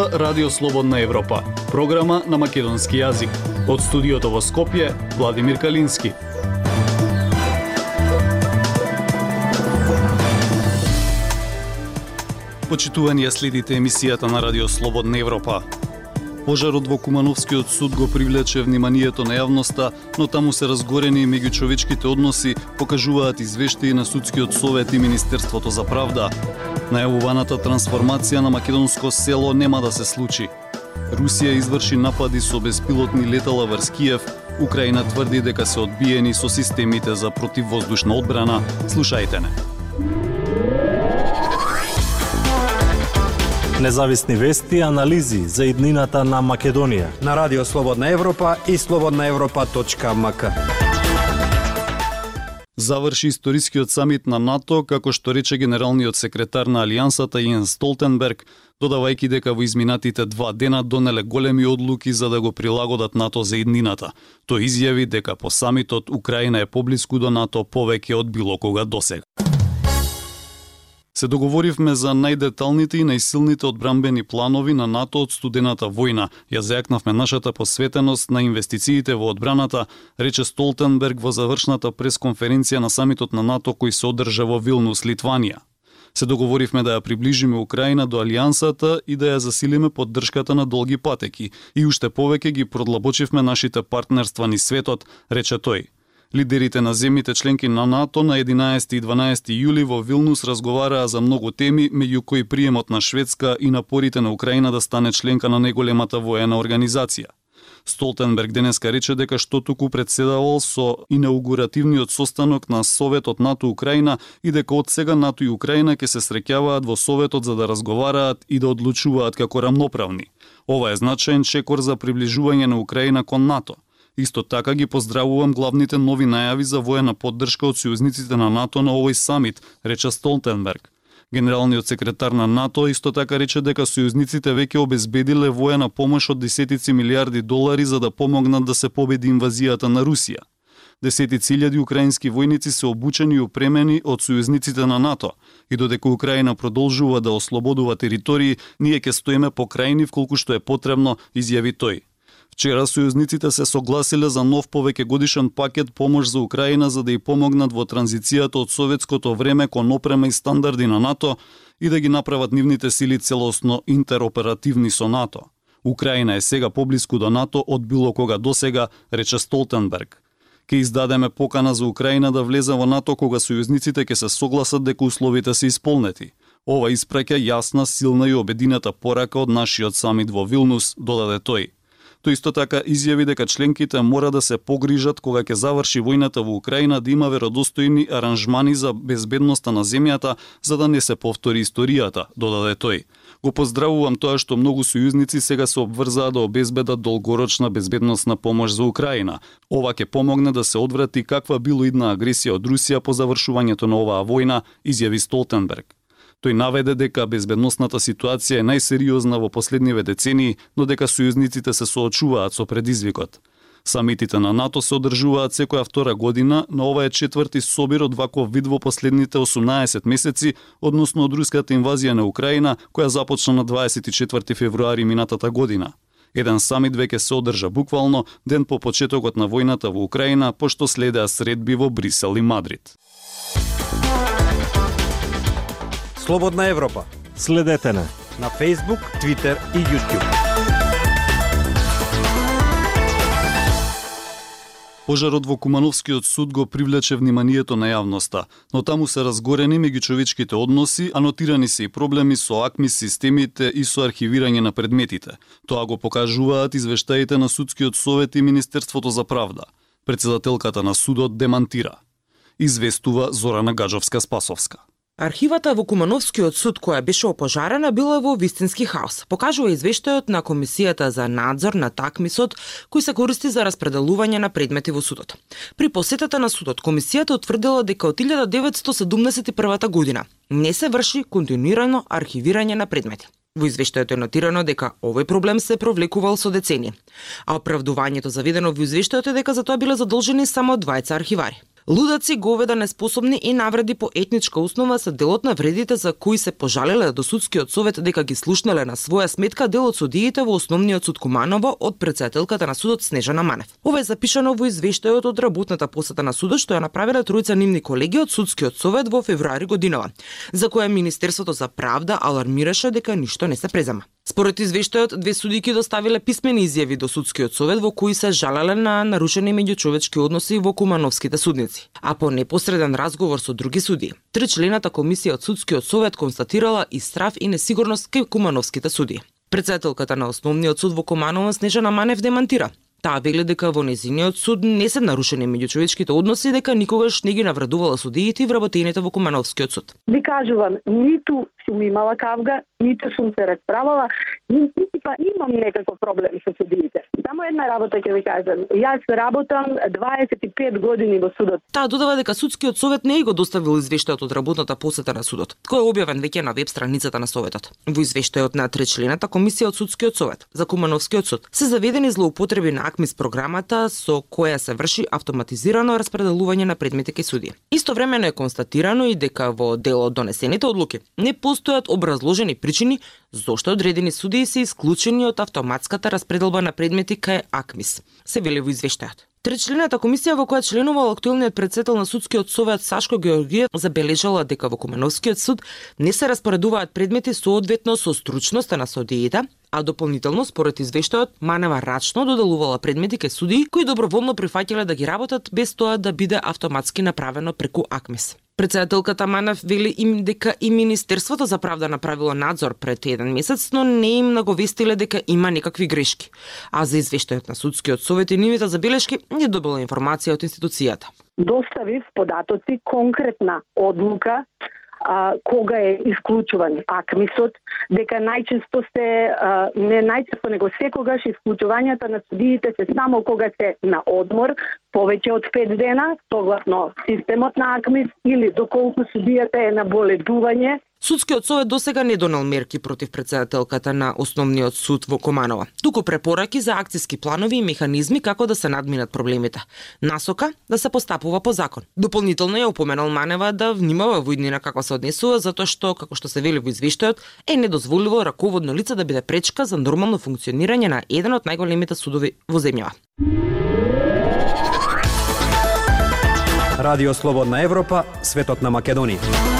слушнува Радио Слободна Европа, програма на македонски јазик. Од студиото во Скопје, Владимир Калински. Почитувани ја следите емисијата на Радио Слободна Европа. Пожарот во Кумановскиот суд го привлече вниманието на јавноста, но таму се разгорени меѓучовечките односи, покажуваат извештаи на судскиот совет и Министерството за правда. Најавуваната трансформација на македонско село нема да се случи. Русија изврши напади со беспилотни летала врз Киев, Украина тврди дека се одбиени со системите за противвоздушна одбрана. Слушајте не. Независни вести и анализи за иднината на Македонија. На Радио Слободна Европа и слободнаевропа.мк. Заврши историскиот самит на НАТО, како што рече генералниот секретар на Алијансата Јен Столтенберг, додавајќи дека во изминатите два дена донеле големи одлуки за да го прилагодат НАТО за иднината. Тој изјави дека по самитот Украина е поблиску до НАТО повеќе од било кога досега. Се договоривме за најдеталните и најсилните одбрамбени планови на НАТО од студената војна. Ја зајакнавме нашата посветеност на инвестициите во одбраната, рече Столтенберг во завршната пресконференција на самитот на НАТО кој се одржа во Вилнус, Литванија. Се договоривме да ја приближиме Украина до Алијансата и да ја засилиме поддршката на долги патеки и уште повеќе ги продлабочивме нашите партнерства ни светот, рече тој. Лидерите на земјите членки на НАТО на 11 и 12 јули во Вилнус разговараа за многу теми, меѓу кои приемот на Шведска и напорите на Украина да стане членка на најголемата воена организација. Столтенберг денеска рече дека што туку председавал со инаугуративниот состанок на Советот НАТО Украина и дека од сега НАТО и Украина ќе се среќаваат во Советот за да разговараат и да одлучуваат како рамноправни. Ова е значаен чекор за приближување на Украина кон НАТО. Исто така ги поздравувам главните нови најави за воена поддршка од сојузниците на НАТО на овој самит, рече Столтенберг. Генералниот секретар на НАТО исто така рече дека сојузниците веќе обезбедиле воена помош од десетици милиарди долари за да помогнат да се победи инвазијата на Русија. Десетици илјади украински војници се обучени и опремени од сојузниците на НАТО и додека Украина продолжува да ослободува територии, ние ќе стоиме покрајни вколку што е потребно, изјави тој. Вчера сојузниците се согласиле за нов повеќе годишен пакет помош за Украина за да ја помогнат во транзицијата од советското време кон опрема и стандарди на НАТО и да ги направат нивните сили целосно интероперативни со НАТО. Украина е сега поблиску до НАТО од било кога досега, рече Столтенберг. Ке издадеме покана за Украина да влезе во НАТО кога сојузниците ќе се согласат дека условите се исполнети. Ова испраќа јасна, силна и обедината порака од нашиот самит во Вилнус, додаде тој. Тој исто така изјави дека членките мора да се погрижат кога ќе заврши војната во Украина да има веродостојни аранжмани за безбедноста на земјата за да не се повтори историјата, додаде тој. Го поздравувам тоа што многу сојузници сега се обврзаа да обезбедат долгорочна безбедносна помош за Украина. Ова ќе помогне да се одврати каква било идна агресија од Русија по завршувањето на оваа војна, изјави Столтенберг. Тој наведе дека безбедносната ситуација е најсериозна во последниве децении, но дека сојузниците се соочуваат со предизвикот. Самитите на НАТО се одржуваат секоја втора година, но ова е четврти собир од ваков вид во последните 18 месеци, односно од руската инвазија на Украина, која започна на 24 февруари минатата година. Еден самит веќе се одржа буквално ден по почетокот на војната во Украина, пошто следеа средби во Брисел и Мадрид. Слободна Европа. Следете не на Facebook, Twitter и YouTube. Пожарот во Кумановскиот суд го привлече вниманието на јавноста, но таму се разгорени меѓучовечките односи, анотирани се и проблеми со акми системите и со архивирање на предметите. Тоа го покажуваат извештаите на Судскиот совет и Министерството за правда. Председателката на судот демантира. Известува Зорана Гаджовска-Спасовска. Архивата во Кумановскиот суд која беше опожарена била во вистински хаос. Покажува извештајот на Комисијата за надзор на такмисот кој се користи за распределување на предмети во судот. При посетата на судот Комисијата утврдила дека од 1971 година не се врши континуирано архивирање на предмети. Во извештајот е нотирано дека овој проблем се провлекувал со децени, а оправдувањето заведено во извештајот е дека за тоа биле задолжени само двајца архивари. Лудаци, говеда неспособни и навреди по етничка основа се делот на вредите за кои се пожалеле до судскиот совет дека ги слушнале на своја сметка дел од судиите во основниот суд Куманово од председателката на судот Снежана Манев. Ова е запишано во извештајот од работната посета на судот што ја направиле тројца нивни колеги од судскиот совет во февруари годинава, за која Министерството за правда алармираше дека ништо не се презема. Според извештајот, две судики доставиле писмени изјави до судскиот совет во кои се жалеле на нарушени меѓучовечки односи во кумановските судници, а по непосреден разговор со други суди. Тричлената комисија од судскиот совет констатирала и страв и несигурност кај кумановските суди. Председателката на основниот суд во Куманово Снежана Манев демантира. Таа вели дека во незиниот суд не се нарушени меѓучовечките односи дека никогаш не ги навредувала судиите и вработените во Кумановскиот суд. Ви кажувам, ниту сум имала кавга, ниту сум се расправала, ниту па имам некаков проблем со судиите. Само една работа ќе ви кажам. Јас работам 25 години во судот. Таа додава дека судскиот совет не го доставил извештајот од работната посета на судот, кој е објавен веќе на веб страницата на советот. Во извештајот на тречлената комисија од судскиот совет за Кумановскиот суд се заведени злоупотреби на АКМИС програмата со која се врши автоматизирано распределување на предмети кај суди. Истовремено е констатирано и дека во дел од донесените одлуки не постојат образложени причини зошто одредени судии се исклучени од автоматската распределба на предмети кај АКМИС, се вели во извештајот. Тричлената комисија во која членувал актуелниот председател на судскиот совет Сашко Георгиев забележала дека во Куменовскиот суд не се распоредуваат предмети соодветно со стручноста на судиите, а дополнително според извештајот Манева рачно доделувала предмети кај судии кои доброволно прифаќале да ги работат без тоа да биде автоматски направено преку АКМИС. Председателката Манев вели им дека и Министерството за правда направило надзор пред еден месец, но не им наговестиле дека има некакви грешки. А за извештајот на судскиот совет и нивите забелешки не добила информација од институцијата. Доставив податоци конкретна одлука а, кога е исклучуван акмисот, дека најчесто се, а, не најчесто, него секогаш исклучувањата на судиите се само кога се на одмор, повеќе од 5 дена, согласно системот на АКМИС, или доколку судијата е на боледување, Судскиот совет досега не донел мерки против председателката на основниот суд во Команова, туку препораки за акциски планови и механизми како да се надминат проблемите. Насока да се постапува по закон. Дополнително ја упоменал Манева да внимава во иднина како се однесува затоа што како што се вели во извештајот е недозволиво раководно лице да биде пречка за нормално функционирање на еден од најголемите судови во земјава. Радио Слободна Европа, светот на Македонија.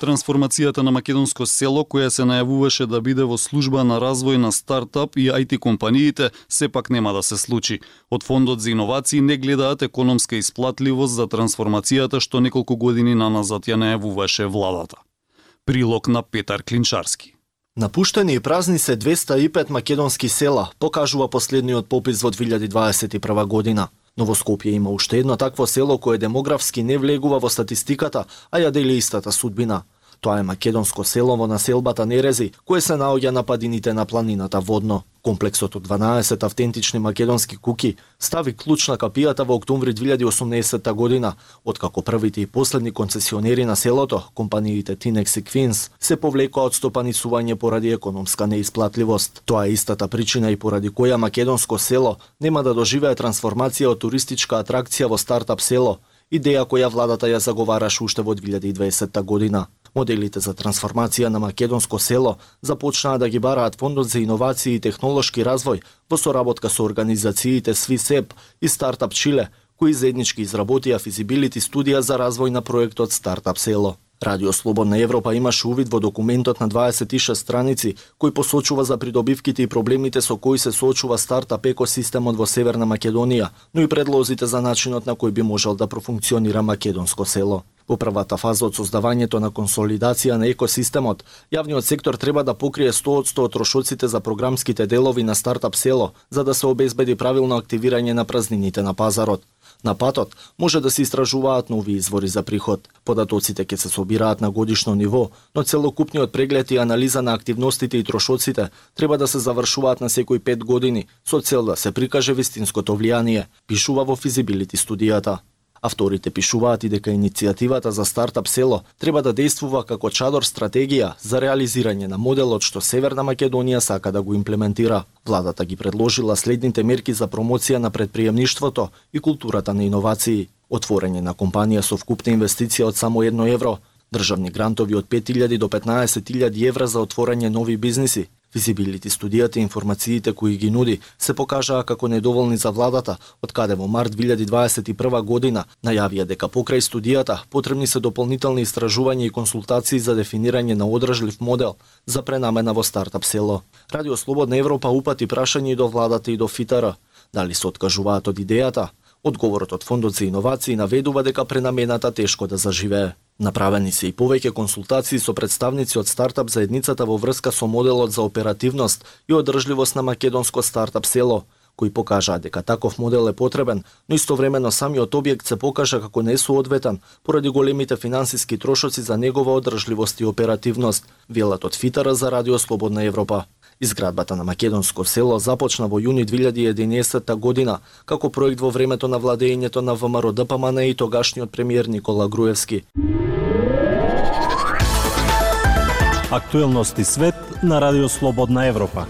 Трансформацијата на македонско село, која се најавуваше да биде во служба на развој на стартап и IT компаниите, сепак нема да се случи. Од Фондот за иновации не гледаат економска исплатливост за трансформацијата што неколку години наназад ја најавуваше владата. Прилог на Петар Клинчарски. Напуштени и празни се 205 македонски села, покажува последниот попис во 2021 година. Но во Скопје има уште едно такво село кое демографски не влегува во статистиката, а ја дели истата судбина. Тоа е македонско село во населбата Нерези, кое се наоѓа на падините на планината Водно. Комплексот од 12 автентични македонски куки стави клуч на капијата во октомври 2018 година, откако првите и последни концесионери на селото, компаниите Tinex и Queens, се повлекоа од стопанисување поради економска неисплатливост. Тоа е истата причина и поради која македонско село нема да доживее трансформација од туристичка атракција во стартап село, идеја која владата ја заговараше уште во 2020 година. Моделите за трансформација на македонско село започнаа да ги бараат Фондот за иновации и технолошки развој во соработка со организациите СВИСЕП и Стартап Чиле, кои заеднички изработија физибилити студија за развој на проектот Стартап село. Радио Слободна Европа имаше увид во документот на 26 страници кој посочува за придобивките и проблемите со кои се соочува стартап екосистемот во Северна Македонија, но и предлозите за начинот на кој би можел да профункционира македонско село. Во првата фаза од создавањето на консолидација на екосистемот, јавниот сектор треба да покрие 100% од трошоците за програмските делови на стартап село, за да се обезбеди правилно активирање на празнините на пазарот. На патот може да се истражуваат нови извори за приход. Податоците ќе се собираат на годишно ниво, но целокупниот преглед и анализа на активностите и трошоците треба да се завршуваат на секои 5 години со цел да се прикаже вистинското влијание, пишува во физибилити студијата. Авторите пишуваат и дека иницијативата за стартап село треба да действува како чадор стратегија за реализирање на моделот што Северна Македонија сака да го имплементира. Владата ги предложила следните мерки за промоција на предприемништвото и културата на иновации. Отворење на компанија со вкупна инвестиција од само 1 евро, државни грантови од 5000 до 15000 евра за отворање нови бизниси, Визибилити студијата и информациите кои ги нуди се покажаа како недоволни за владата, од каде во март 2021 година најавија дека покрај студијата потребни се дополнителни истражувања и консултации за дефинирање на одржлив модел за пренамена во стартап село. Радио Слободна Европа упати прашање и до владата и до ФИТАР. Дали се откажуваат од идејата? Одговорот од Фондот за иновации наведува дека пренамената тешко да заживее. Направени се и повеќе консултации со представници од стартап заедницата во врска со моделот за оперативност и одржливост на македонско стартап село, кои покажаа дека таков модел е потребен, но истовремено самиот објект се покажа како несоодветен поради големите финансиски трошоци за негова одржливост и оперативност, велат од Фитара за Радио Слободна Европа. Изградбата на Македонско село започна во јуни 2011 година како проект во времето на владењето на ВМРО ДПМН па и тогашниот премиер Никола Груевски. Актуелности свет на Радио Слободна Европа.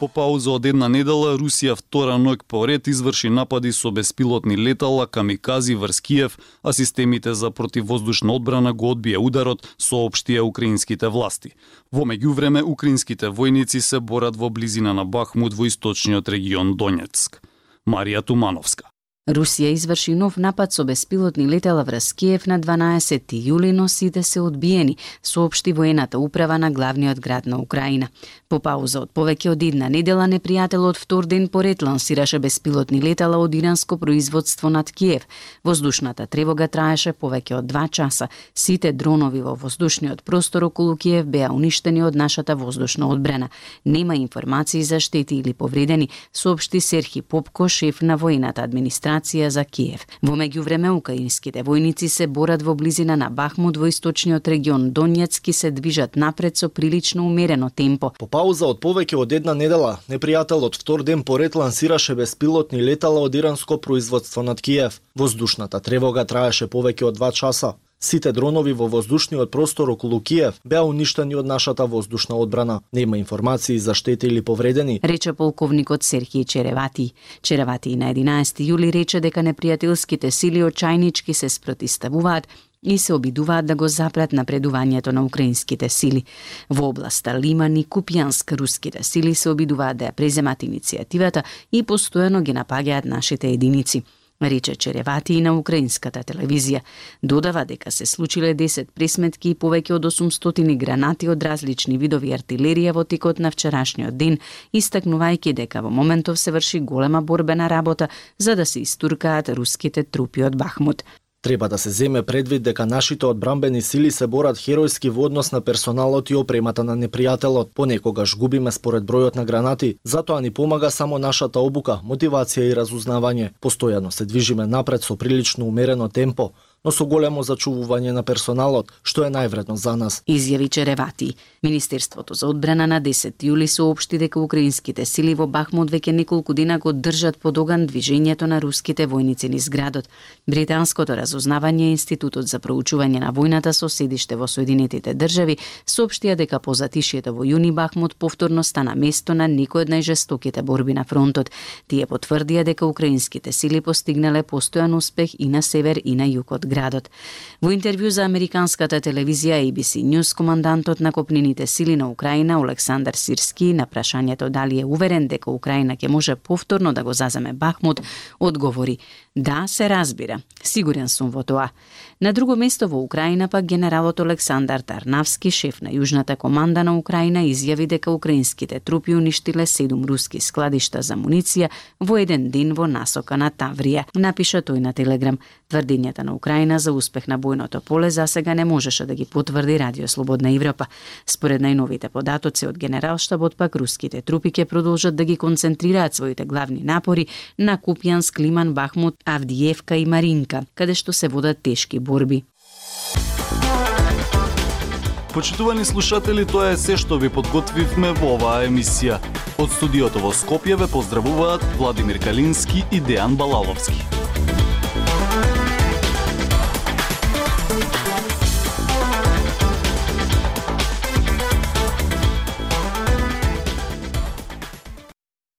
По пауза од една недела, Русија втора ноќ поред изврши напади со беспилотни летала, камикази врз Киев, а системите за противвоздушна одбрана го одбија ударот, соопштија украинските власти. Во меѓувреме, украинските војници се борат во близина на Бахмут во источниот регион Донецк. Марија Тумановска. Русија изврши нов напад со беспилотни летела врз Киев на 12 јули, но сите се одбиени, соопшти воената управа на главниот град на Украина. По пауза од повеќе од една недела, непријателот втор ден поред лансираше беспилотни летала од иранско производство над Киев. Воздушната тревога траеше повеќе од два часа. Сите дронови во воздушниот простор околу Киев беа уништени од нашата воздушна одбрана. Нема информации за штети или повредени, соопшти Серхи Попко, шеф на воената администрација за Киев. Во меѓувреме украинските војници се борат во близина на Бахмут во источниот регион Донецки се движат напред со прилично умерено темпо. По пауза од повеќе од една недела, непријателот втор ден поред лансираше беспилотни летала од иранско производство над Киев. Воздушната тревога траеше повеќе од два часа. Сите дронови во воздушниот простор околу Киев беа уништени од нашата воздушна одбрана. Нема информации за штети или повредени. Рече полковникот Серхиј Черевати. Черевати на 11 јули рече дека непријателските сили очајнички се спротиставуваат и се обидуваат да го запрат напредувањето на украинските сили. Во областа Лиман и Купјанск руските сили се обидуваат да ја преземат иницијативата и постојано ги напаѓаат нашите единици рече Черевати и на украинската телевизија. Додава дека се случиле 10 пресметки и повеќе од 800 гранати од различни видови артилерија во текот на вчерашниот ден, истакнувајќи дека во моментов се врши голема борбена работа за да се истуркаат руските трупи од Бахмут. Треба да се земе предвид дека нашите одбрамбени сили се борат херојски во однос на персоналот и опремата на непријателот. Понекогаш губиме според бројот на гранати, затоа ни помага само нашата обука, мотивација и разузнавање. Постојано се движиме напред со прилично умерено темпо, но со големо зачувување на персоналот, што е највредно за нас. Изјави Черевати. Министерството за одбрана на 10 јули соопшти дека украинските сили во Бахмут веќе неколку дена го држат под оган движењето на руските војници низ градот. Британското разузнавање Институтот за проучување на војната со седиште во Соединетите држави соопштија дека по затишјето во јуни Бахмут повторно стана место на некој од најжестоките борби на фронтот. Тие потврдија дека украинските сили постигнале постојан успех и на север и на југ од градот. Во интервју за американската телевизија ABC News, командантот на копнените сили на Украина Олександр Сирски на прашањето дали е уверен дека Украина ќе може повторно да го заземе Бахмут, одговори: "Да, се разбира. Сигурен сум во тоа." На друго место во Украина пак генералот Олександр Тарнавски, шеф на јужната команда на Украина, изјави дека украинските трупи уништиле седум руски складишта за муниција во еден ден во насока на Таврија, напиша тој на Телеграм. Тврдењата на Украина за успех на бојното поле за сега не можеше да ги потврди Радио Слободна Европа. Според најновите податоци од Генералштабот пак руските трупи ќе продолжат да ги концентрираат своите главни напори на Купјанск, Лиман, Бахмут, Авдиевка и Маринка, каде што се водат тешки борби. Почитувани слушатели, тоа е се што ви подготвивме во оваа емисија. Од студиото во Скопје ве поздравуваат Владимир Калински и Дејан Балаловски.